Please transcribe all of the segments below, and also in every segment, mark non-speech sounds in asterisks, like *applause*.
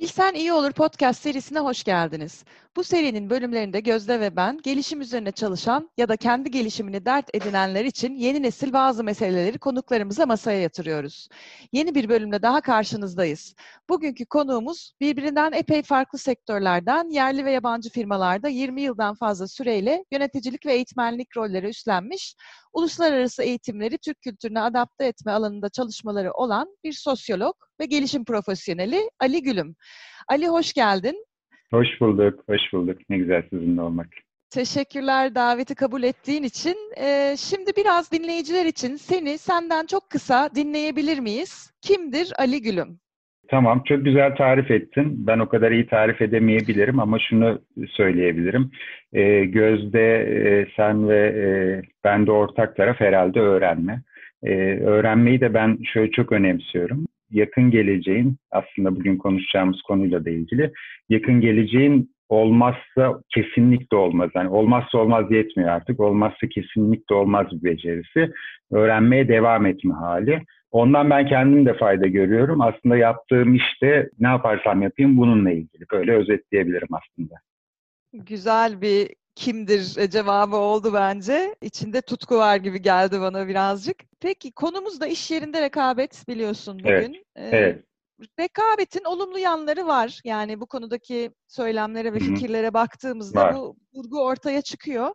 Bilsen İyi Olur podcast serisine hoş geldiniz. Bu serinin bölümlerinde Gözde ve ben gelişim üzerine çalışan ya da kendi gelişimini dert edinenler için yeni nesil bazı meseleleri konuklarımıza masaya yatırıyoruz. Yeni bir bölümle daha karşınızdayız. Bugünkü konuğumuz birbirinden epey farklı sektörlerden yerli ve yabancı firmalarda 20 yıldan fazla süreyle yöneticilik ve eğitmenlik rolleri üstlenmiş, uluslararası eğitimleri Türk kültürüne adapte etme alanında çalışmaları olan bir sosyolog ve gelişim profesyoneli Ali Gülüm. Ali hoş geldin. Hoş bulduk, hoş bulduk. Ne güzel sizinle olmak. Teşekkürler daveti kabul ettiğin için. Ee, şimdi biraz dinleyiciler için seni senden çok kısa dinleyebilir miyiz? Kimdir Ali Gülüm? Tamam, çok güzel tarif ettin. Ben o kadar iyi tarif edemeyebilirim ama şunu söyleyebilirim. Ee, Gözde, e, sen ve e, ben de ortak taraf herhalde öğrenme. Ee, öğrenmeyi de ben şöyle çok önemsiyorum yakın geleceğin aslında bugün konuşacağımız konuyla da ilgili yakın geleceğin olmazsa kesinlikle olmaz. Yani olmazsa olmaz yetmiyor artık. Olmazsa kesinlikle olmaz bir becerisi. Öğrenmeye devam etme hali. Ondan ben kendim de fayda görüyorum. Aslında yaptığım işte ne yaparsam yapayım bununla ilgili. Böyle özetleyebilirim aslında. Güzel bir kimdir e, cevabı oldu bence. İçinde tutku var gibi geldi bana birazcık. Peki konumuz da iş yerinde rekabet biliyorsun bugün. Evet. Ee, evet. Rekabetin olumlu yanları var. Yani bu konudaki söylemlere ve fikirlere baktığımızda var. bu vurgu ortaya çıkıyor.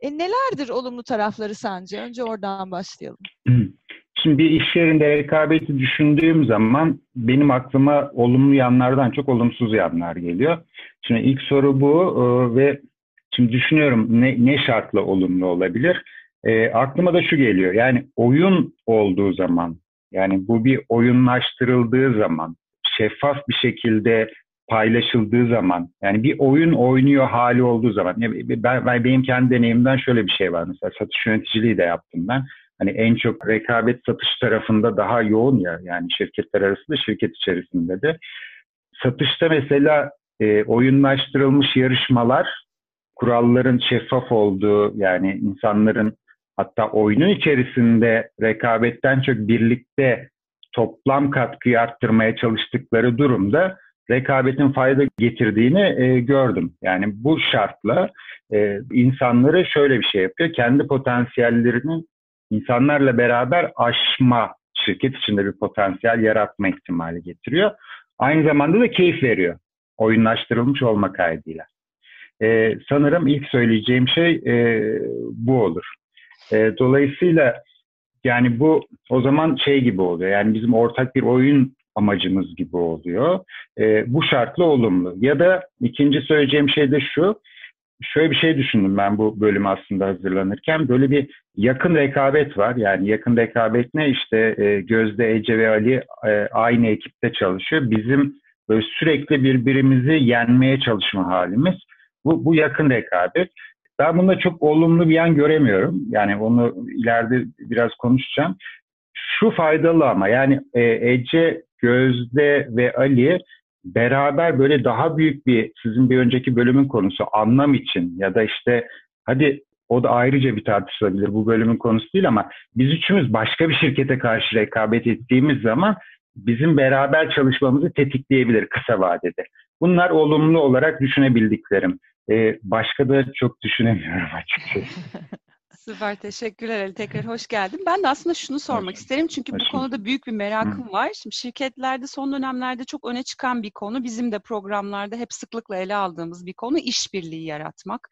E, nelerdir olumlu tarafları sence? Önce oradan başlayalım. *clears throat* Şimdi bir iş yerinde rekabeti düşündüğüm zaman benim aklıma olumlu yanlardan çok olumsuz yanlar geliyor. Şimdi ilk soru bu e, ve Şimdi düşünüyorum ne, ne şartla olumlu olabilir? E, aklıma da şu geliyor. Yani oyun olduğu zaman, yani bu bir oyunlaştırıldığı zaman, şeffaf bir şekilde paylaşıldığı zaman, yani bir oyun oynuyor hali olduğu zaman. Ben, ben benim kendi deneyimden şöyle bir şey var. Mesela satış yöneticiliği de yaptım ben. Hani en çok rekabet satış tarafında daha yoğun ya yani şirketler arasında şirket içerisinde de. Satışta mesela e, oyunlaştırılmış yarışmalar kuralların şeffaf olduğu yani insanların hatta oyunun içerisinde rekabetten çok birlikte toplam katkıyı arttırmaya çalıştıkları durumda rekabetin fayda getirdiğini e, gördüm. Yani bu şartla e, insanları şöyle bir şey yapıyor. Kendi potansiyellerini insanlarla beraber aşma, şirket içinde bir potansiyel yaratma ihtimali getiriyor. Aynı zamanda da keyif veriyor. Oyunlaştırılmış olma kaydıyla. E, sanırım ilk söyleyeceğim şey e, bu olur. E, dolayısıyla yani bu o zaman şey gibi oluyor. Yani bizim ortak bir oyun amacımız gibi oluyor. E, bu şartla olumlu. Ya da ikinci söyleyeceğim şey de şu. Şöyle bir şey düşündüm ben bu bölüm aslında hazırlanırken. Böyle bir yakın rekabet var. Yani yakın rekabet ne? İşte e, Gözde, Ece ve Ali e, aynı ekipte çalışıyor. Bizim böyle sürekli birbirimizi yenmeye çalışma halimiz. Bu, bu yakın rekabet. Ben bunda çok olumlu bir yan göremiyorum. Yani onu ileride biraz konuşacağım. Şu faydalı ama yani e, Ece, Gözde ve Ali beraber böyle daha büyük bir sizin bir önceki bölümün konusu anlam için ya da işte hadi o da ayrıca bir tartışılabilir bu bölümün konusu değil ama biz üçümüz başka bir şirkete karşı rekabet ettiğimiz zaman bizim beraber çalışmamızı tetikleyebilir kısa vadede. Bunlar olumlu olarak düşünebildiklerim. Ee, başka da çok düşünemiyorum açıkçası. *laughs* Süper teşekkürler Ali tekrar hoş geldin. Ben de aslında şunu sormak hoş, isterim çünkü bu konuda büyük bir merakım Hı. var. Şimdi şirketlerde son dönemlerde çok öne çıkan bir konu bizim de programlarda hep sıklıkla ele aldığımız bir konu işbirliği yaratmak.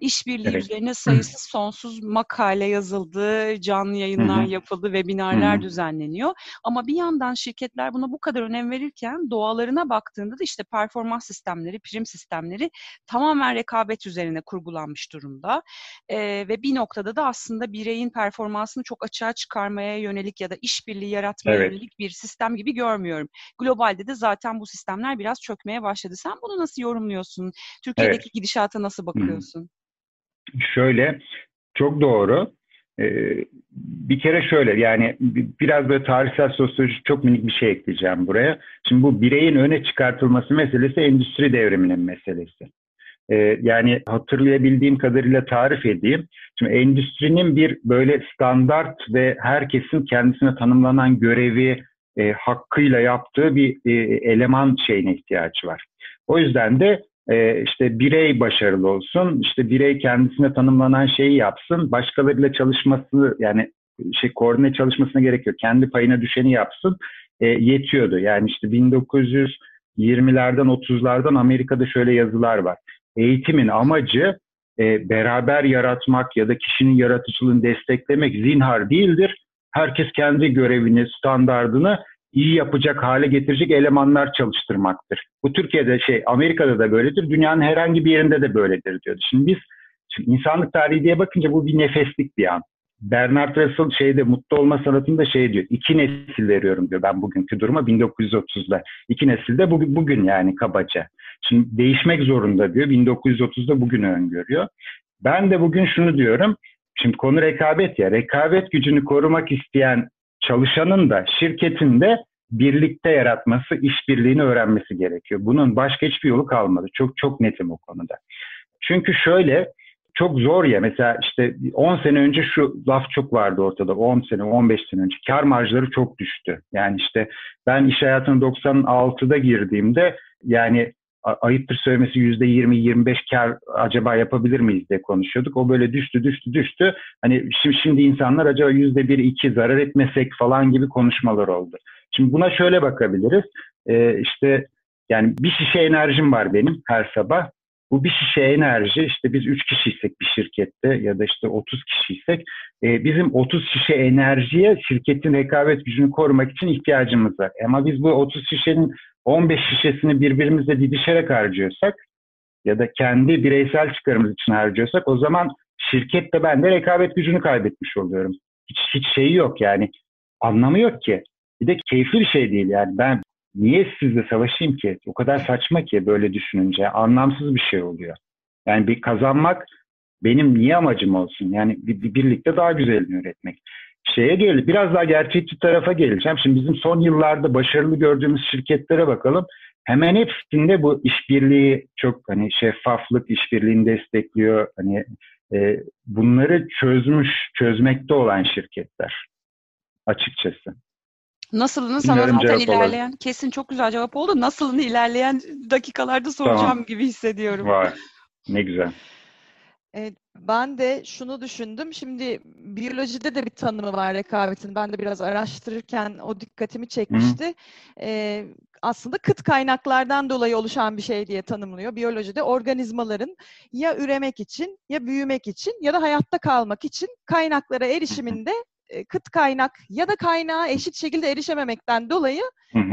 İşbirliği evet. üzerine sayısız sonsuz makale yazıldı, canlı yayınlar Hı. yapıldı, webinarlar Hı. düzenleniyor. Ama bir yandan şirketler buna bu kadar önem verirken doğalarına baktığında da işte performans sistemleri, prim sistemleri tamamen rekabet üzerine kurgulanmış durumda. Ee, ve bir noktada noktada da aslında bireyin performansını çok açığa çıkarmaya yönelik ya da işbirliği yaratmaya evet. yönelik bir sistem gibi görmüyorum. Globalde de zaten bu sistemler biraz çökmeye başladı. Sen bunu nasıl yorumluyorsun? Türkiye'deki evet. gidişata nasıl bakıyorsun? Şöyle, çok doğru. Ee, bir kere şöyle yani biraz böyle tarihsel sosyoloji çok minik bir şey ekleyeceğim buraya. Şimdi bu bireyin öne çıkartılması meselesi endüstri devriminin meselesi. Ee, yani hatırlayabildiğim kadarıyla tarif edeyim. Şimdi endüstrinin bir böyle standart ve herkesin kendisine tanımlanan görevi, e, hakkıyla yaptığı bir e, eleman şeyine ihtiyacı var. O yüzden de e, işte birey başarılı olsun, işte birey kendisine tanımlanan şeyi yapsın, başkalarıyla çalışması yani şey koordine çalışmasına gerek yok. Kendi payına düşeni yapsın e, yetiyordu. Yani işte 1920'lerden 30'lardan Amerika'da şöyle yazılar var. Eğitimin amacı e, beraber yaratmak ya da kişinin yaratıcılığını desteklemek zinhar değildir. Herkes kendi görevini, standardını iyi yapacak hale getirecek elemanlar çalıştırmaktır. Bu Türkiye'de şey Amerika'da da böyledir, dünyanın herhangi bir yerinde de böyledir diyordu. Şimdi biz şimdi insanlık tarihi diye bakınca bu bir nefeslik bir an. Bernard Russell şeyde mutlu olma sanatında şey diyor. iki nesil veriyorum diyor ben bugünkü duruma 1930'da. İki nesilde bugün, bugün yani kabaca. Şimdi değişmek zorunda diyor. 1930'da bugünü öngörüyor. Ben de bugün şunu diyorum. Şimdi konu rekabet ya. Rekabet gücünü korumak isteyen çalışanın da şirketin de birlikte yaratması, işbirliğini öğrenmesi gerekiyor. Bunun başka hiçbir yolu kalmadı. Çok çok netim o konuda. Çünkü şöyle çok zor ya mesela işte 10 sene önce şu laf çok vardı ortada 10 sene 15 sene önce kar marjları çok düştü. Yani işte ben iş hayatına 96'da girdiğimde yani ayıptır söylemesi yüzde yirmi yirmi beş kar acaba yapabilir miyiz diye konuşuyorduk. O böyle düştü düştü düştü. Hani şimdi, şimdi insanlar acaba yüzde bir iki zarar etmesek falan gibi konuşmalar oldu. Şimdi buna şöyle bakabiliriz. Ee, işte yani bir şişe enerjim var benim her sabah. Bu bir şişe enerji işte biz 3 kişiysek bir şirkette ya da işte 30 kişiysek e, bizim 30 şişe enerjiye şirketin rekabet gücünü korumak için ihtiyacımız var. Ama biz bu 30 şişenin 15 şişesini birbirimizle didişerek harcıyorsak ya da kendi bireysel çıkarımız için harcıyorsak o zaman şirket de ben de rekabet gücünü kaybetmiş oluyorum. Hiç, hiç şeyi yok yani anlamı yok ki. Bir de keyifli bir şey değil yani ben niye sizle savaşayım ki? O kadar saçma ki böyle düşününce anlamsız bir şey oluyor. Yani bir kazanmak benim niye amacım olsun? Yani bir, bir birlikte daha güzelini üretmek şeye gel biraz daha gerçekçi tarafa geleceğim. Şimdi bizim son yıllarda başarılı gördüğümüz şirketlere bakalım. Hemen hepsinde bu işbirliği çok hani şeffaflık işbirliğini destekliyor. Hani e, bunları çözmüş, çözmekte olan şirketler açıkçası. Nasılını sana zaten ilerleyen, olarak. kesin çok güzel cevap oldu. Nasılını ilerleyen dakikalarda soracağım tamam. gibi hissediyorum. Var. Ne güzel. Evet, ben de şunu düşündüm. Şimdi biyolojide de bir tanımı var rekabetin. Ben de biraz araştırırken o dikkatimi çekmişti. Ee, aslında kıt kaynaklardan dolayı oluşan bir şey diye tanımlıyor. Biyolojide organizmaların ya üremek için ya büyümek için ya da hayatta kalmak için kaynaklara erişiminde kıt kaynak ya da kaynağa eşit şekilde erişememekten dolayı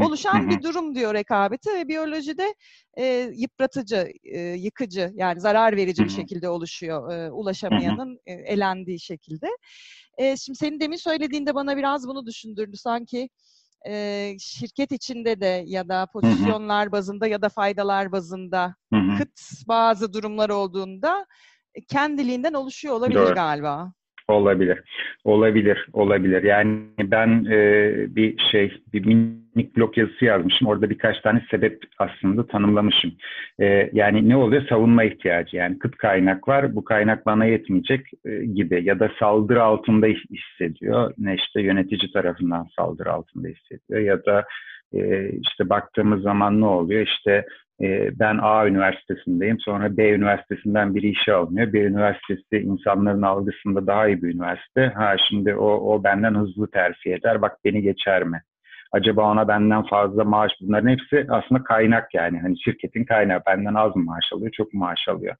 oluşan bir durum diyor rekabeti ve biyolojide e, yıpratıcı, e, yıkıcı yani zarar verici bir şekilde oluşuyor e, ulaşamayanın e, elendiği şekilde. E, şimdi senin demin söylediğinde bana biraz bunu düşündürdü sanki e, şirket içinde de ya da pozisyonlar bazında ya da faydalar bazında kıt bazı durumlar olduğunda kendiliğinden oluşuyor olabilir Doğru. galiba. Olabilir. Olabilir. Olabilir. Yani ben e, bir şey, bir minik blog yazısı yazmışım. Orada birkaç tane sebep aslında tanımlamışım. E, yani ne oluyor? Savunma ihtiyacı. Yani kıt kaynak var. Bu kaynak bana yetmeyecek e, gibi. Ya da saldırı altında hissediyor. Ne işte yönetici tarafından saldırı altında hissediyor. Ya da e, işte baktığımız zaman ne oluyor? İşte ee, ben A üniversitesindeyim. Sonra B üniversitesinden biri işe alınıyor. B üniversitesi insanların algısında daha iyi bir üniversite. Ha şimdi o, o benden hızlı terfi eder. Bak beni geçer mi? Acaba ona benden fazla maaş bunların hepsi aslında kaynak yani. Hani şirketin kaynağı benden az mı maaş alıyor, çok mu maaş alıyor?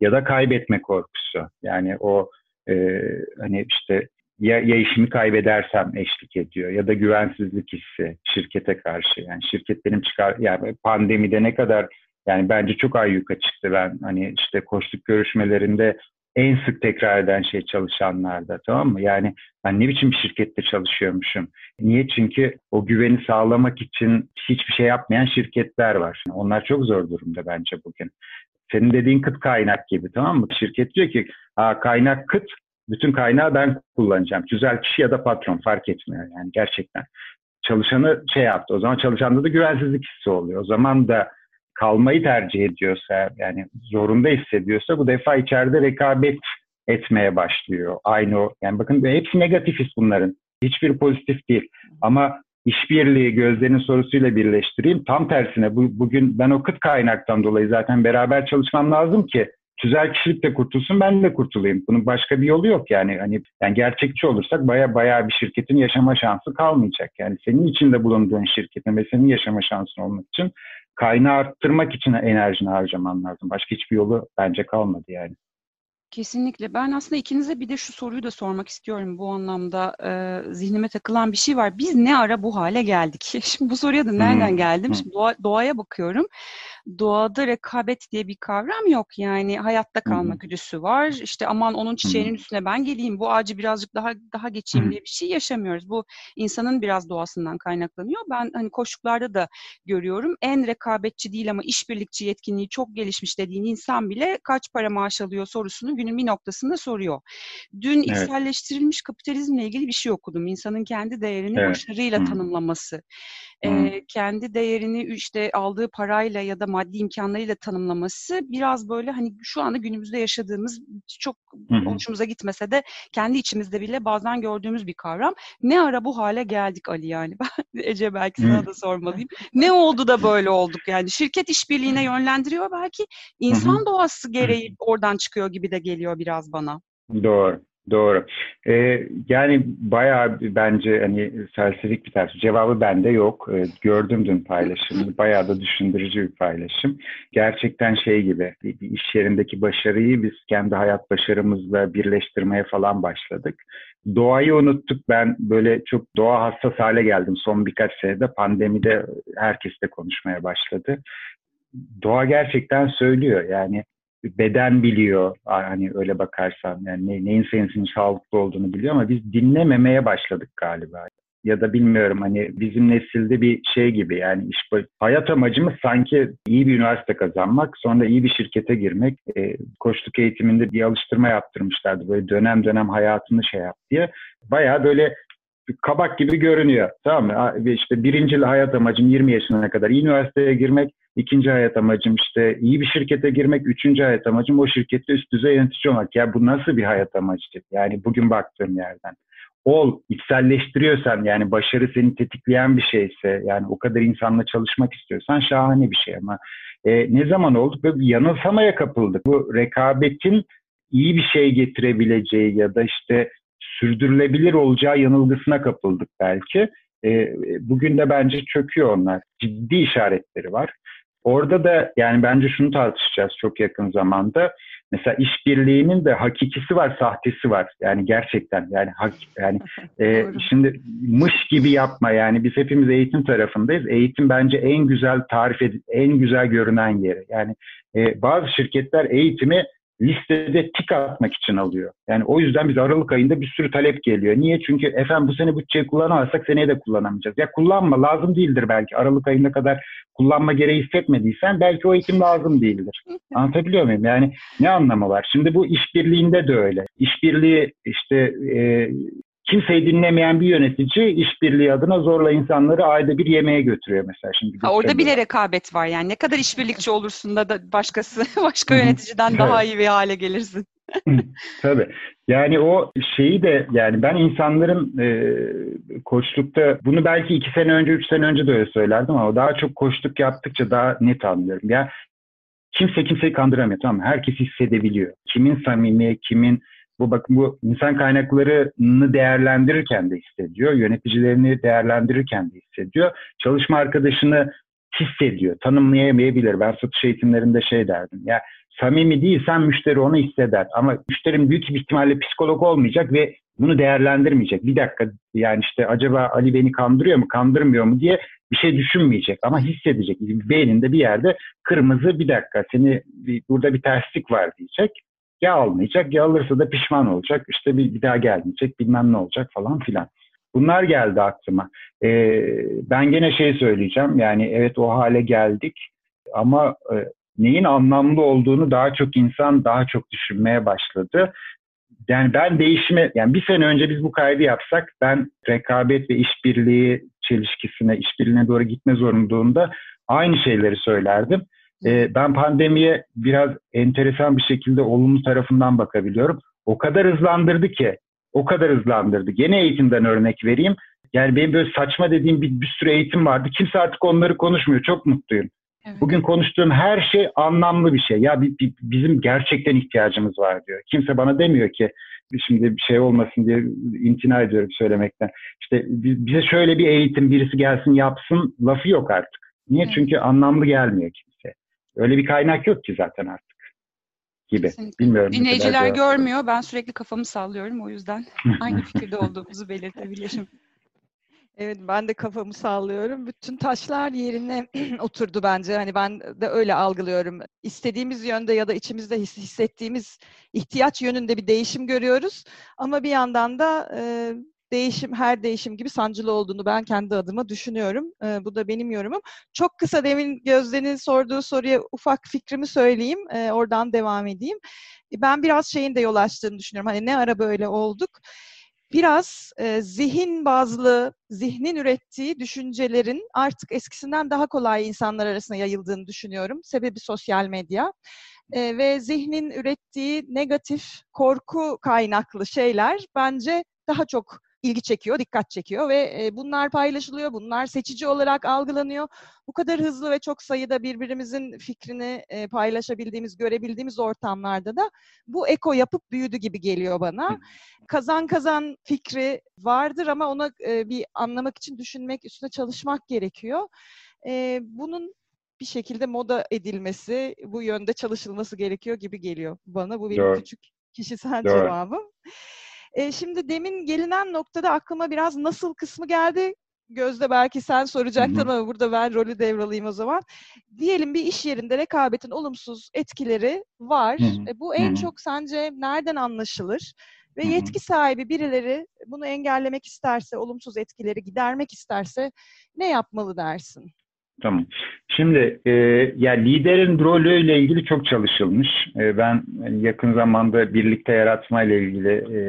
Ya da kaybetme korkusu. Yani o e, hani işte ya, ya işimi kaybedersem eşlik ediyor ya da güvensizlik hissi şirkete karşı. Yani şirket benim çıkar yani pandemide ne kadar yani bence çok ayyuka çıktı ben hani işte koştuk görüşmelerinde en sık tekrar eden şey çalışanlarda tamam mı? Yani ben ne biçim bir şirkette çalışıyormuşum? Niye? Çünkü o güveni sağlamak için hiçbir şey yapmayan şirketler var. Onlar çok zor durumda bence bugün. Senin dediğin kıt kaynak gibi tamam mı? Şirket diyor ki Aa, kaynak kıt bütün kaynağı ben kullanacağım. Güzel kişi ya da patron fark etmiyor yani gerçekten. Çalışanı şey yaptı. O zaman çalışanda da güvensizlik hissi oluyor. O zaman da kalmayı tercih ediyorsa yani zorunda hissediyorsa bu defa içeride rekabet etmeye başlıyor. Aynı o. Yani bakın hepsi negatif his bunların. Hiçbir pozitif değil. Ama işbirliği gözlerinin sorusuyla birleştireyim. Tam tersine bu, bugün ben o kıt kaynaktan dolayı zaten beraber çalışmam lazım ki tüzel kişilik de kurtulsun ben de kurtulayım. Bunun başka bir yolu yok yani. Hani yani gerçekçi olursak baya baya bir şirketin yaşama şansı kalmayacak. Yani senin içinde bulunduğun şirketin ve senin yaşama şansın olmak için kaynağı arttırmak için enerjini harcaman lazım. Başka hiçbir yolu bence kalmadı yani. Kesinlikle. Ben aslında ikinize bir de şu soruyu da sormak istiyorum bu anlamda. E, zihnime takılan bir şey var. Biz ne ara bu hale geldik? *laughs* Şimdi bu soruya da nereden hmm. geldim? Şimdi doğa, doğaya bakıyorum doğada rekabet diye bir kavram yok. Yani hayatta kalma Hı-hı. güdüsü var. İşte aman onun çiçeğinin Hı-hı. üstüne ben geleyim, bu ağacı birazcık daha daha geçeyim diye bir şey yaşamıyoruz. Bu insanın biraz doğasından kaynaklanıyor. Ben hani koşuklarda da görüyorum. En rekabetçi değil ama işbirlikçi yetkinliği çok gelişmiş dediğin insan bile kaç para maaş alıyor sorusunu günün bir noktasında soruyor. Dün evet. içselleştirilmiş kapitalizmle ilgili bir şey okudum. İnsanın kendi değerini evet. başarıyla Hı-hı. tanımlaması e, kendi değerini işte aldığı parayla ya da maddi imkanlarıyla tanımlaması biraz böyle hani şu anda günümüzde yaşadığımız çok Hı-hı. hoşumuza gitmese de kendi içimizde bile bazen gördüğümüz bir kavram. Ne ara bu hale geldik Ali yani? *laughs* Ben Ece belki sana Hı-hı. da sormalıyım. Ne oldu da böyle olduk yani? Şirket işbirliğine *laughs* yönlendiriyor belki. insan doğası gereği oradan çıkıyor gibi de geliyor biraz bana. Doğru. Doğru. Ee, yani bayağı bence hani felsefik bir tarz. Cevabı bende yok. Ee, gördüm dün paylaşımı. Bayağı da düşündürücü bir paylaşım. Gerçekten şey gibi bir iş yerindeki başarıyı biz kendi hayat başarımızla birleştirmeye falan başladık. Doğayı unuttuk. Ben böyle çok doğa hassas hale geldim son birkaç senede. Pandemide herkes de konuşmaya başladı. Doğa gerçekten söylüyor. Yani beden biliyor hani öyle bakarsan yani ne, neyin senin sağlıklı olduğunu biliyor ama biz dinlememeye başladık galiba. Ya da bilmiyorum hani bizim nesilde bir şey gibi yani iş hayat amacımız sanki iyi bir üniversite kazanmak sonra iyi bir şirkete girmek e, koçluk eğitiminde bir alıştırma yaptırmışlardı böyle dönem dönem hayatını şey yap diye. Bayağı böyle kabak gibi görünüyor tamam mı? İşte birinci hayat amacım 20 yaşına kadar iyi üniversiteye girmek İkinci hayat amacım işte iyi bir şirkete girmek. Üçüncü hayat amacım o şirkette üst düzey yönetici olmak. Ya bu nasıl bir hayat amacı? Yani bugün baktığım yerden. Ol, içselleştiriyorsan yani başarı seni tetikleyen bir şeyse yani o kadar insanla çalışmak istiyorsan şahane bir şey ama e, ne zaman oldu? Böyle bir yanılsamaya kapıldık. Bu rekabetin iyi bir şey getirebileceği ya da işte sürdürülebilir olacağı yanılgısına kapıldık belki. E, bugün de bence çöküyor onlar. Ciddi işaretleri var. Orada da yani bence şunu tartışacağız çok yakın zamanda. Mesela işbirliğinin de hakikisi var, sahtesi var. Yani gerçekten yani hak, yani *laughs* e, şimdi mış gibi yapma yani biz hepimiz eğitim tarafındayız. Eğitim bence en güzel tarif ed- en güzel görünen yeri. Yani e, bazı şirketler eğitimi listede tik atmak için alıyor. Yani o yüzden biz Aralık ayında bir sürü talep geliyor. Niye? Çünkü efendim bu sene bütçeyi kullanamazsak seneye de kullanamayacağız. Ya kullanma lazım değildir belki. Aralık ayında kadar kullanma gereği hissetmediysen belki o eğitim lazım değildir. *laughs* Anlatabiliyor muyum? Yani ne anlamı var? Şimdi bu işbirliğinde de öyle. İşbirliği işte e, kimseyi dinlemeyen bir yönetici işbirliği adına zorla insanları ayda bir yemeğe götürüyor mesela şimdi. Ha, orada bile rekabet var yani. Ne kadar işbirlikçi olursun da, da başkası *laughs* başka yöneticiden daha iyi bir hale gelirsin. *laughs* Tabii. Yani o şeyi de yani ben insanların e, koçlukta bunu belki iki sene önce, üç sene önce de öyle söylerdim ama daha çok koçluk yaptıkça daha net anlıyorum. Ya kimse kimseyi kandıramıyor tamam? Herkes hissedebiliyor. Kimin samimi, kimin bu bakın bu insan kaynaklarını değerlendirirken de hissediyor, yöneticilerini değerlendirirken de hissediyor, çalışma arkadaşını hissediyor, tanımlayamayabilir. Ben satış eğitimlerinde şey derdim ya samimi değilsen müşteri onu hisseder ama müşterim büyük bir ihtimalle psikolog olmayacak ve bunu değerlendirmeyecek. Bir dakika yani işte acaba Ali beni kandırıyor mu, kandırmıyor mu diye bir şey düşünmeyecek ama hissedecek. Beyninde bir yerde kırmızı bir dakika seni bir, burada bir terslik var diyecek ya almayacak ya alırsa da pişman olacak. İşte bir, bir daha gelmeyecek bilmem ne olacak falan filan. Bunlar geldi aklıma. Ee, ben gene şey söyleyeceğim. Yani evet o hale geldik ama e, neyin anlamlı olduğunu daha çok insan daha çok düşünmeye başladı. Yani ben değişime, yani bir sene önce biz bu kaydı yapsak ben rekabet ve işbirliği çelişkisine, işbirliğine doğru gitme zorunluluğunda aynı şeyleri söylerdim. E, ben pandemiye biraz enteresan bir şekilde olumlu tarafından bakabiliyorum. O kadar hızlandırdı ki, o kadar hızlandırdı. Gene eğitimden örnek vereyim. Yani benim böyle saçma dediğim bir, bir sürü eğitim vardı. Kimse artık onları konuşmuyor. Çok mutluyum. Evet. Bugün konuştuğum her şey anlamlı bir şey. Ya bizim gerçekten ihtiyacımız var diyor. Kimse bana demiyor ki şimdi bir şey olmasın diye imtina ediyorum söylemekten. İşte bize şöyle bir eğitim birisi gelsin yapsın lafı yok artık. Niye? Evet. Çünkü anlamlı gelmiyor kimse. Öyle bir kaynak yok ki zaten artık gibi. Kesinlikle. Bilmiyorum. Dinleyiciler görmüyor. Ben sürekli kafamı sallıyorum. O yüzden *laughs* aynı fikirde olduğumuzu belirtebilirim. Evet ben de kafamı sallıyorum. Bütün taşlar yerine *clears throat* oturdu bence. Hani ben de öyle algılıyorum. İstediğimiz yönde ya da içimizde hissettiğimiz ihtiyaç yönünde bir değişim görüyoruz. Ama bir yandan da e, değişim her değişim gibi sancılı olduğunu ben kendi adıma düşünüyorum. E, bu da benim yorumum. Çok kısa demin Gözde'nin sorduğu soruya ufak fikrimi söyleyeyim. E, oradan devam edeyim. Ben biraz şeyin de yol açtığını düşünüyorum. Hani ne ara böyle olduk biraz e, zihin bazlı, zihnin ürettiği düşüncelerin artık eskisinden daha kolay insanlar arasında yayıldığını düşünüyorum. Sebebi sosyal medya. E, ve zihnin ürettiği negatif, korku kaynaklı şeyler bence daha çok ilgi çekiyor, dikkat çekiyor ve e, bunlar paylaşılıyor, bunlar seçici olarak algılanıyor. Bu kadar hızlı ve çok sayıda birbirimizin fikrini e, paylaşabildiğimiz, görebildiğimiz ortamlarda da bu eko yapıp büyüdü gibi geliyor bana. Kazan kazan fikri vardır ama ona e, bir anlamak için düşünmek, üstüne çalışmak gerekiyor. Bunun bir şekilde moda edilmesi, bu yönde çalışılması gerekiyor gibi geliyor bana. Bu benim Doğru. küçük kişisel Doğru. cevabım. E, şimdi demin gelinen noktada aklıma biraz nasıl kısmı geldi. Gözde belki sen soracaktın ama burada ben rolü devralayayım o zaman. Diyelim bir iş yerinde rekabetin olumsuz etkileri var. E, bu en çok sence nereden anlaşılır? Ve yetki sahibi birileri bunu engellemek isterse, olumsuz etkileri gidermek isterse ne yapmalı dersin? Tamam. Şimdi e, yani liderin rolüyle ilgili çok çalışılmış. E, ben yakın zamanda birlikte yaratma ile ilgili e,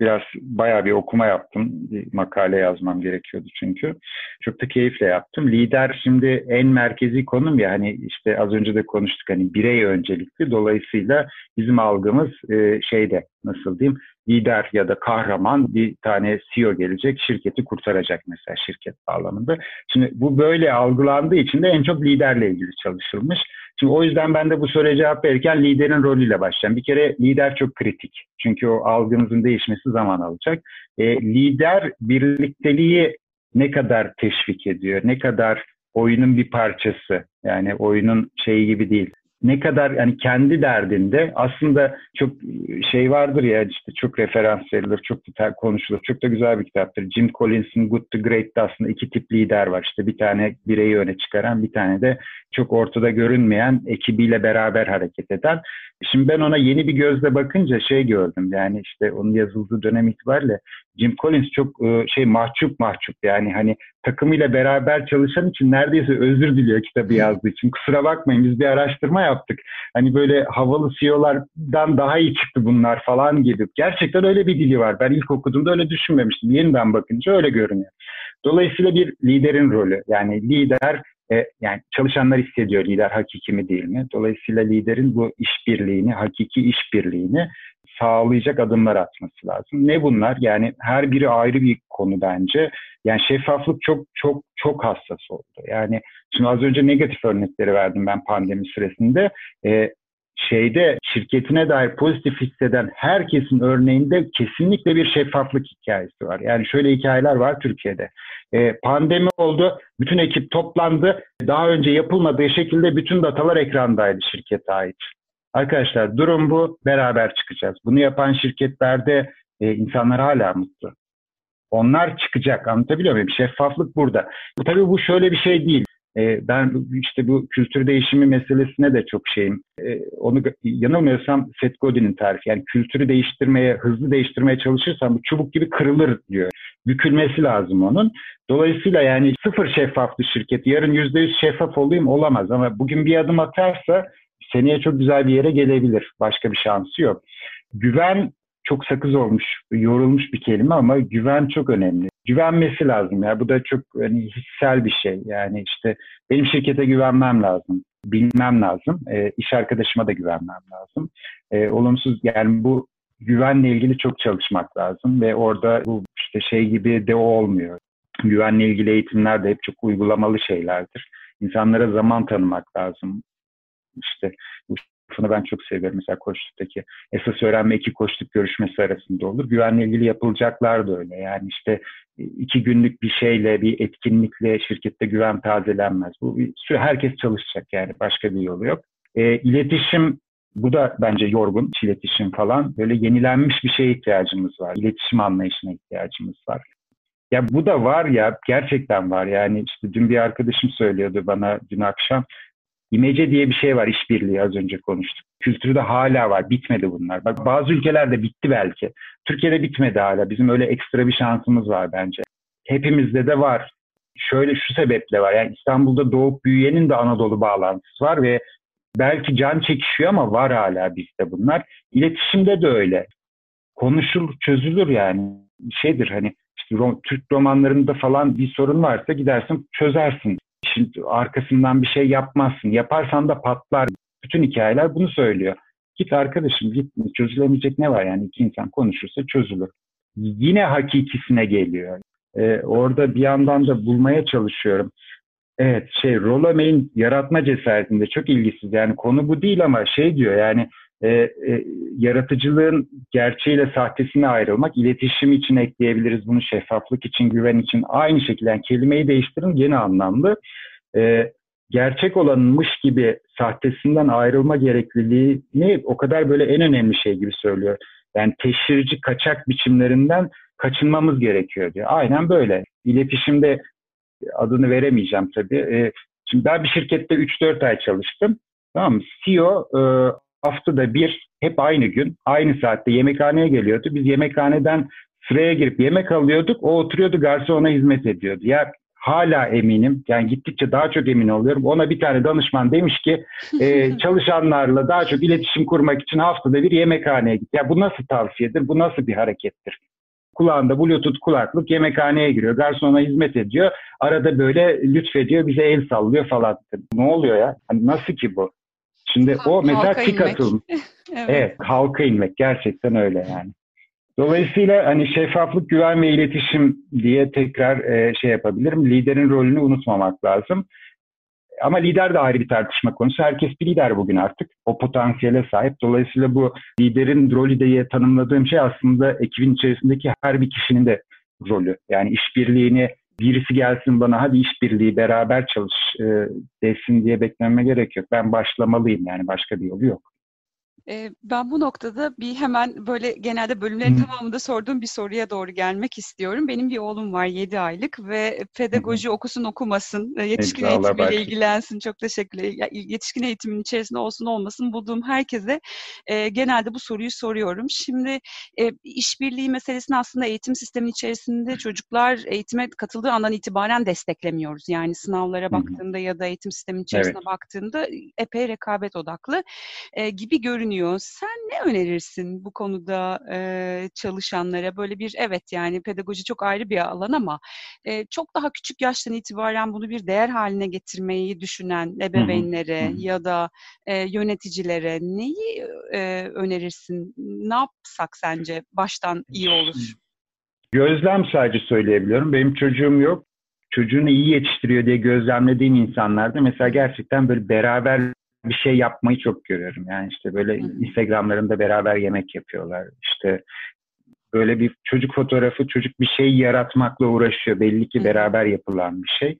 biraz bayağı bir okuma yaptım. Bir makale yazmam gerekiyordu çünkü. Çok da keyifle yaptım. Lider şimdi en merkezi konum ya hani işte az önce de konuştuk hani birey öncelikli. Dolayısıyla bizim algımız e, şeyde nasıl diyeyim lider ya da kahraman bir tane CEO gelecek, şirketi kurtaracak mesela şirket bağlamında. Şimdi bu böyle algılandığı için de en çok liderle ilgili çalışılmış. Şimdi o yüzden ben de bu soruya cevap verirken liderin rolüyle başlayacağım. Bir kere lider çok kritik. Çünkü o algımızın değişmesi zaman alacak. E, lider birlikteliği ne kadar teşvik ediyor, ne kadar oyunun bir parçası. Yani oyunun şeyi gibi değil ne kadar yani kendi derdinde aslında çok şey vardır ya işte çok referans verilir, çok da konuşulur. Çok da güzel bir kitaptır. Jim Collins'in Good to Great'te aslında iki tip lider var. İşte bir tane bireyi öne çıkaran, bir tane de çok ortada görünmeyen ekibiyle beraber hareket eden. Şimdi ben ona yeni bir gözle bakınca şey gördüm. Yani işte onun yazıldığı dönem itibariyle Jim Collins çok e, şey mahcup mahcup yani hani takımıyla beraber çalışan için neredeyse özür diliyor kitabı yazdığı için. Kusura bakmayın biz bir araştırma yaptık. Hani böyle havalı CEO'lardan daha iyi çıktı bunlar falan gibi. Gerçekten öyle bir dili var. Ben ilk okuduğumda öyle düşünmemiştim. Yeniden bakınca öyle görünüyor. Dolayısıyla bir liderin rolü yani lider e, yani çalışanlar hissediyor lider hakiki mi değil mi? Dolayısıyla liderin bu işbirliğini, hakiki işbirliğini sağlayacak adımlar atması lazım. Ne bunlar? Yani her biri ayrı bir konu bence. Yani şeffaflık çok çok çok hassas oldu. Yani şimdi az önce negatif örnekleri verdim ben pandemi süresinde. Ee, şeyde şirketine dair pozitif hisseden herkesin örneğinde kesinlikle bir şeffaflık hikayesi var. Yani şöyle hikayeler var Türkiye'de. Ee, pandemi oldu, bütün ekip toplandı. Daha önce yapılmadığı şekilde bütün datalar ekrandaydı şirkete ait. Arkadaşlar durum bu. Beraber çıkacağız. Bunu yapan şirketlerde e, insanlar hala mutlu. Onlar çıkacak. Anlatabiliyor muyum? Şeffaflık burada. Bu, tabii bu şöyle bir şey değil. E, ben işte bu kültür değişimi meselesine de çok şeyim. E, onu yanılmıyorsam Seth Godin'in tarifi. Yani kültürü değiştirmeye, hızlı değiştirmeye çalışırsan bu çubuk gibi kırılır diyor. Bükülmesi lazım onun. Dolayısıyla yani sıfır şeffaflı şirket. Yarın yüzde yüz şeffaf olayım olamaz. Ama bugün bir adım atarsa seneye çok güzel bir yere gelebilir. Başka bir şansı yok. Güven çok sakız olmuş, yorulmuş bir kelime ama güven çok önemli. Güvenmesi lazım ya. Bu da çok hani, hissel bir şey. Yani işte benim şirkete güvenmem lazım. Bilmem lazım. E, iş arkadaşıma da güvenmem lazım. E, olumsuz yani bu güvenle ilgili çok çalışmak lazım ve orada bu işte şey gibi de olmuyor. Güvenle ilgili eğitimler de hep çok uygulamalı şeylerdir. İnsanlara zaman tanımak lazım. İşte tarafını ben çok seviyorum. Mesela koçluktaki esas öğrenme iki koçluk görüşmesi arasında olur. Güvenle ilgili yapılacaklar da öyle. Yani işte iki günlük bir şeyle, bir etkinlikle şirkette güven tazelenmez. Bu herkes çalışacak yani başka bir yolu yok. E, iletişim bu da bence yorgun iletişim falan. Böyle yenilenmiş bir şeye ihtiyacımız var. İletişim anlayışına ihtiyacımız var. Ya bu da var ya gerçekten var yani işte dün bir arkadaşım söylüyordu bana dün akşam İmece diye bir şey var işbirliği az önce konuştuk. Kültürde hala var. Bitmedi bunlar. Bak bazı ülkelerde bitti belki. Türkiye'de bitmedi hala. Bizim öyle ekstra bir şansımız var bence. Hepimizde de var. Şöyle şu sebeple var. Yani İstanbul'da doğup büyüyenin de Anadolu bağlantısı var ve belki can çekişiyor ama var hala bizde bunlar. İletişimde de öyle. Konuşulur, çözülür yani. Şeydir hani işte Türk romanlarında falan bir sorun varsa gidersin çözersin işin arkasından bir şey yapmazsın. Yaparsan da patlar. Bütün hikayeler bunu söylüyor. Git arkadaşım git çözülemeyecek ne var yani iki insan konuşursa çözülür. Yine hakikisine geliyor. Ee, orada bir yandan da bulmaya çalışıyorum. Evet şey Rollo yaratma cesaretinde çok ilgisiz. Yani konu bu değil ama şey diyor yani e, e, yaratıcılığın gerçeğiyle sahtesine ayrılmak, iletişim için ekleyebiliriz bunu, şeffaflık için, güven için aynı şekilde yani kelimeyi değiştirin gene anlamlı. E, gerçek olanmış gibi sahtesinden ayrılma gerekliliğini o kadar böyle en önemli şey gibi söylüyor. Yani teşhirci kaçak biçimlerinden kaçınmamız gerekiyor diyor. Aynen böyle. İletişimde adını veremeyeceğim tabii. E, şimdi ben bir şirkette 3-4 ay çalıştım. Tamam mı? CEO e, haftada bir hep aynı gün aynı saatte yemekhaneye geliyordu. Biz yemekhaneden sıraya girip yemek alıyorduk. O oturuyordu garsona hizmet ediyordu. Ya hala eminim yani gittikçe daha çok emin oluyorum. Ona bir tane danışman demiş ki e, *laughs* çalışanlarla daha çok iletişim kurmak için haftada bir yemekhaneye git. Ya bu nasıl tavsiyedir? Bu nasıl bir harekettir? Kulağında bluetooth kulaklık yemekhaneye giriyor. Garsona hizmet ediyor. Arada böyle lütfediyor bize el sallıyor falan. Ne oluyor ya? Hani nasıl ki bu? Şimdi Halk, o mesela tik atılmış. *laughs* evet. evet, halka inmek gerçekten öyle yani. Dolayısıyla hani şeffaflık, güven ve iletişim diye tekrar e, şey yapabilirim. Liderin rolünü unutmamak lazım. Ama lider de ayrı bir tartışma konusu. Herkes bir lider bugün artık. O potansiyele sahip. Dolayısıyla bu liderin rolü diye tanımladığım şey aslında ekibin içerisindeki her bir kişinin de rolü. Yani işbirliğini birisi gelsin bana hadi işbirliği beraber çalış e, desin diye beklememe gerek yok. Ben başlamalıyım yani başka bir yolu yok. Ben bu noktada bir hemen böyle genelde bölümlerin Hı. tamamında sorduğum bir soruya doğru gelmek istiyorum. Benim bir oğlum var 7 aylık ve pedagoji Hı. okusun okumasın, yetişkin evet, eğitimiyle ilgilensin. Çok teşekkürler. Yetişkin eğitimin içerisinde olsun olmasın bulduğum herkese e, genelde bu soruyu soruyorum. Şimdi e, işbirliği meselesini aslında eğitim sistemin içerisinde çocuklar eğitime katıldığı andan itibaren desteklemiyoruz. Yani sınavlara Hı. baktığında ya da eğitim sistemin içerisine evet. baktığında epey rekabet odaklı e, gibi görünüyor görünüyor. Sen ne önerirsin bu konuda e, çalışanlara? Böyle bir evet yani pedagoji çok ayrı bir alan ama e, çok daha küçük yaştan itibaren bunu bir değer haline getirmeyi düşünen ebeveynlere hı hı. ya da e, yöneticilere neyi e, önerirsin? Ne yapsak sence baştan iyi olur? Gözlem sadece söyleyebiliyorum. Benim çocuğum yok çocuğunu iyi yetiştiriyor diye gözlemlediğim insanlarda mesela gerçekten böyle beraber bir şey yapmayı çok görüyorum. Yani işte böyle Instagramlarında beraber yemek yapıyorlar. İşte böyle bir çocuk fotoğrafı, çocuk bir şey yaratmakla uğraşıyor. Belli ki beraber yapılan bir şey.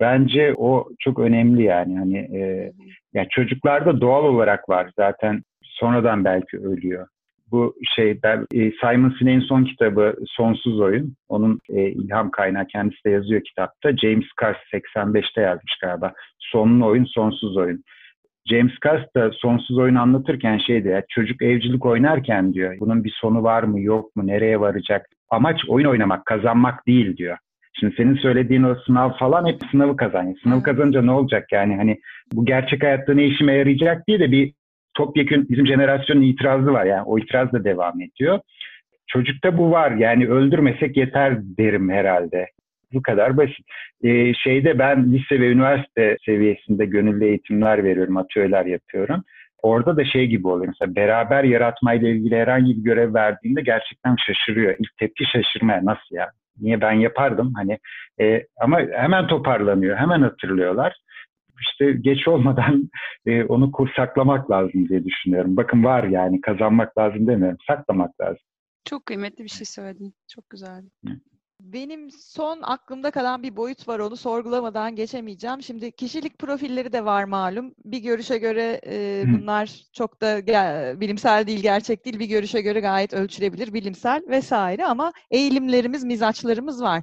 Bence o çok önemli yani. Hani e, yani çocuklarda doğal olarak var zaten. Sonradan belki ölüyor. Bu şey ben, e, Simon Sinek'in son kitabı Sonsuz Oyun. Onun e, ilham kaynağı kendisi de yazıyor kitapta. James Cars 85'te yazmış galiba. Sonlu oyun, sonsuz oyun. James Cast da sonsuz oyunu anlatırken şey diyor, çocuk evcilik oynarken diyor, bunun bir sonu var mı yok mu, nereye varacak? Amaç oyun oynamak, kazanmak değil diyor. Şimdi senin söylediğin o sınav falan hep sınavı kazanıyor. Sınavı kazanınca ne olacak yani hani bu gerçek hayatta ne işime yarayacak diye de bir topyekun bizim jenerasyonun itirazı var yani o itiraz da devam ediyor. Çocukta bu var yani öldürmesek yeter derim herhalde. Bu kadar basit. Ee, şeyde ben lise ve üniversite seviyesinde gönüllü eğitimler veriyorum, atölyeler yapıyorum. orada da şey gibi oluyor. Mesela beraber yaratmayla ilgili herhangi bir görev verdiğinde gerçekten şaşırıyor. İlk tepki şaşırmaya. Nasıl ya? Niye ben yapardım? Hani e, ama hemen toparlanıyor. Hemen hatırlıyorlar. İşte geç olmadan e, onu kur saklamak lazım diye düşünüyorum. Bakın var yani kazanmak lazım demiyorum. Saklamak lazım. Çok kıymetli bir şey söyledin. Çok güzel. Benim son aklımda kalan bir boyut var onu sorgulamadan geçemeyeceğim. Şimdi kişilik profilleri de var malum. Bir görüşe göre e, bunlar çok da ge- bilimsel değil, gerçek değil. Bir görüşe göre gayet ölçülebilir, bilimsel vesaire ama eğilimlerimiz, mizaçlarımız var.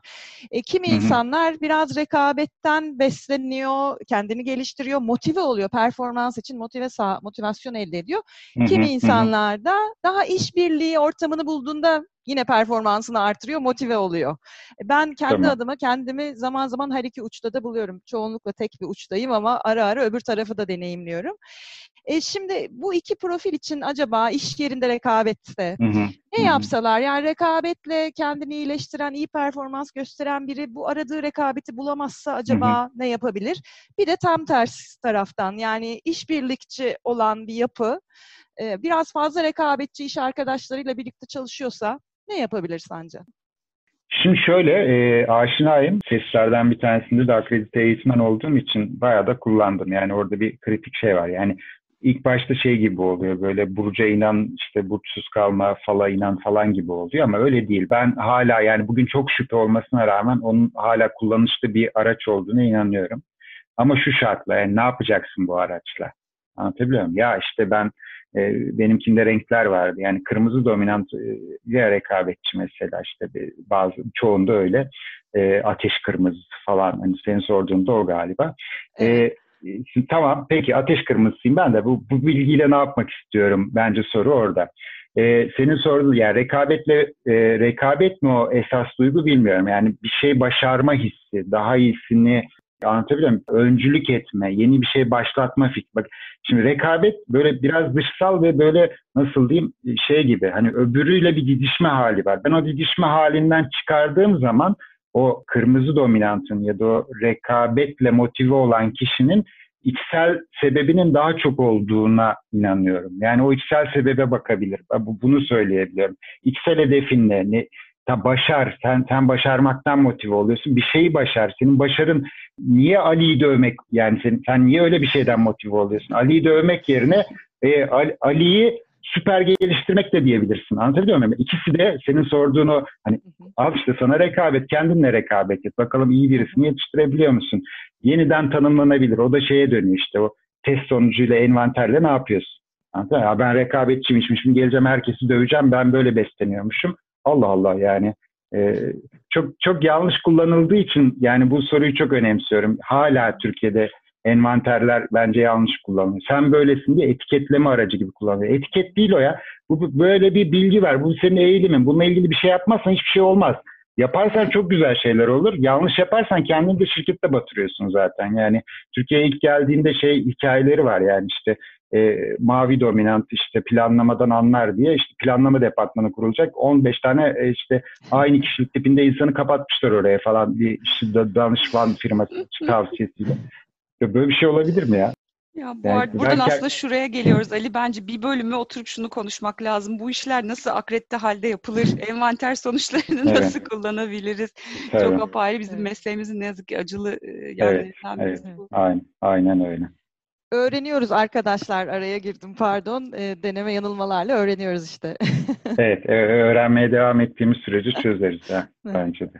E, kimi insanlar biraz rekabetten besleniyor, kendini geliştiriyor, motive oluyor. Performans için motive motivasyon elde ediyor. Kimi hı hı. insanlar da daha işbirliği ortamını bulduğunda yine performansını artırıyor, motive oluyor. E, Ben kendi Tamam. adıma kendimi zaman zaman her iki uçta da buluyorum. Çoğunlukla tek bir uçtayım ama ara ara öbür tarafı da deneyimliyorum. E şimdi bu iki profil için acaba iş yerinde rekabette Hı hı, hı ne hı. yapsalar? Yani rekabetle kendini iyileştiren, iyi performans gösteren biri bu aradığı rekabeti bulamazsa acaba ne yapabilir? Bir de tam tersi taraftan yani işbirlikçi olan bir yapı e, biraz fazla rekabetçi iş arkadaşlarıyla birlikte çalışıyorsa ne yapabilir sence? Şimdi şöyle, e, aşinayım. Seslerden bir tanesinde de akredite eğitmen olduğum için bayağı da kullandım. Yani orada bir kritik şey var. Yani ilk başta şey gibi oluyor böyle burca inan işte burçsuz kalma fala inan falan gibi oluyor ama öyle değil. Ben hala yani bugün çok şüphe olmasına rağmen onun hala kullanışlı bir araç olduğuna inanıyorum. Ama şu şartla yani ne yapacaksın bu araçla? Anlatabiliyor muyum? Ya işte ben e, benimkinde renkler vardı. Yani kırmızı dominant e, ya rekabetçi mesela işte bir- bazı çoğunda öyle. E, ateş kırmızısı falan. Hani senin sorduğunda o galiba. E, Evet. Şimdi, tamam peki ateş kırmızısıyım ben de bu, bu bilgiyle ne yapmak istiyorum bence soru orada. Ee, senin sorduğun yani rekabetle e, rekabet mi o esas duygu bilmiyorum. Yani bir şey başarma hissi, daha iyisini anlatabiliyor muyum? Öncülük etme, yeni bir şey başlatma fikri. Bak şimdi rekabet böyle biraz dışsal ve böyle nasıl diyeyim şey gibi hani öbürüyle bir didişme hali var. Ben o didişme halinden çıkardığım zaman o kırmızı dominantın ya da o rekabetle motive olan kişinin içsel sebebinin daha çok olduğuna inanıyorum. Yani o içsel sebebe bakabilir. Bunu söyleyebiliyorum. İçsel hedefin ne? Ta başar. Sen, sen başarmaktan motive oluyorsun. Bir şeyi başar. Senin başarın niye Ali'yi dövmek? Yani sen, sen niye öyle bir şeyden motive oluyorsun? Ali'yi dövmek yerine e, Ali- Ali'yi süper geliştirmek de diyebilirsin. Anlatabiliyor muyum? İkisi de senin sorduğun o hani al işte sana rekabet, kendinle rekabet et. Bakalım iyi birisini yetiştirebiliyor musun? Yeniden tanımlanabilir. O da şeye dönüyor işte o test sonucuyla envanterle ne yapıyorsun? Anladın mı? Ya ben rekabetçiymişim, şimdi geleceğim herkesi döveceğim, ben böyle besleniyormuşum. Allah Allah yani. Ee, çok çok yanlış kullanıldığı için yani bu soruyu çok önemsiyorum. Hala Türkiye'de envanterler bence yanlış kullanılıyor. Sen böylesin diye etiketleme aracı gibi kullanılıyor. Etiket değil o ya. Bu, bu böyle bir bilgi var. Bu senin eğilimin. Bununla ilgili bir şey yapmazsan hiçbir şey olmaz. Yaparsan çok güzel şeyler olur. Yanlış yaparsan kendini de şirkette batırıyorsun zaten. Yani Türkiye'ye ilk geldiğinde şey hikayeleri var yani işte e, mavi dominant işte planlamadan anlar diye işte planlama departmanı kurulacak. 15 tane e, işte aynı kişilik tipinde insanı kapatmışlar oraya falan bir işte danışman firması *laughs* tavsiyesiyle. Ya böyle bir şey olabilir mi ya? Ya bu Yani arada buradan belki- aslında şuraya geliyoruz Ali. Bence bir bölümü oturup şunu konuşmak lazım. Bu işler nasıl akredite halde yapılır? *laughs* Envanter sonuçlarını Evet. nasıl kullanabiliriz? Tabii. Çok apayrı bizim Evet. mesleğimizin ne yazık ki acılı e, yanlarından birisi evet. bu. Aynen, aynen öyle. Öğreniyoruz arkadaşlar. Araya girdim pardon. E, deneme yanılmalarla öğreniyoruz işte. *laughs* Evet, öğrenmeye devam ettiğimiz sürece çözeriz *laughs* Evet. bence de.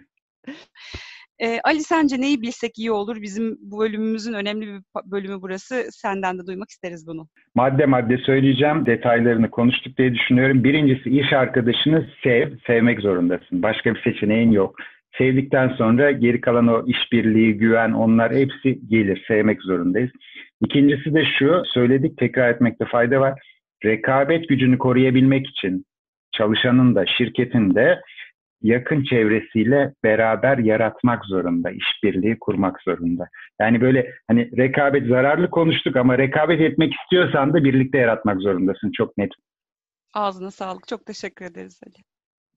E, Ali sence neyi bilsek iyi olur? Bizim bu bölümümüzün önemli bir bölümü burası. Senden de duymak isteriz bunu. Madde madde söyleyeceğim. Detaylarını konuştuk diye düşünüyorum. Birincisi iş arkadaşını sev, sevmek zorundasın. Başka bir seçeneğin yok. Sevdikten sonra geri kalan o işbirliği, güven onlar hepsi gelir. Sevmek zorundayız. İkincisi de şu, söyledik tekrar etmekte fayda var. Rekabet gücünü koruyabilmek için çalışanın da şirketin de yakın çevresiyle beraber yaratmak zorunda, işbirliği kurmak zorunda. Yani böyle hani rekabet zararlı konuştuk ama rekabet etmek istiyorsan da birlikte yaratmak zorundasın. Çok net. Ağzına sağlık. Çok teşekkür ederiz Ali.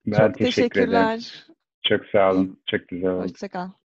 Ben Çok teşekkür ederim. teşekkürler. Çok sağ olun. Çok güzel oldu. Hoşçakal.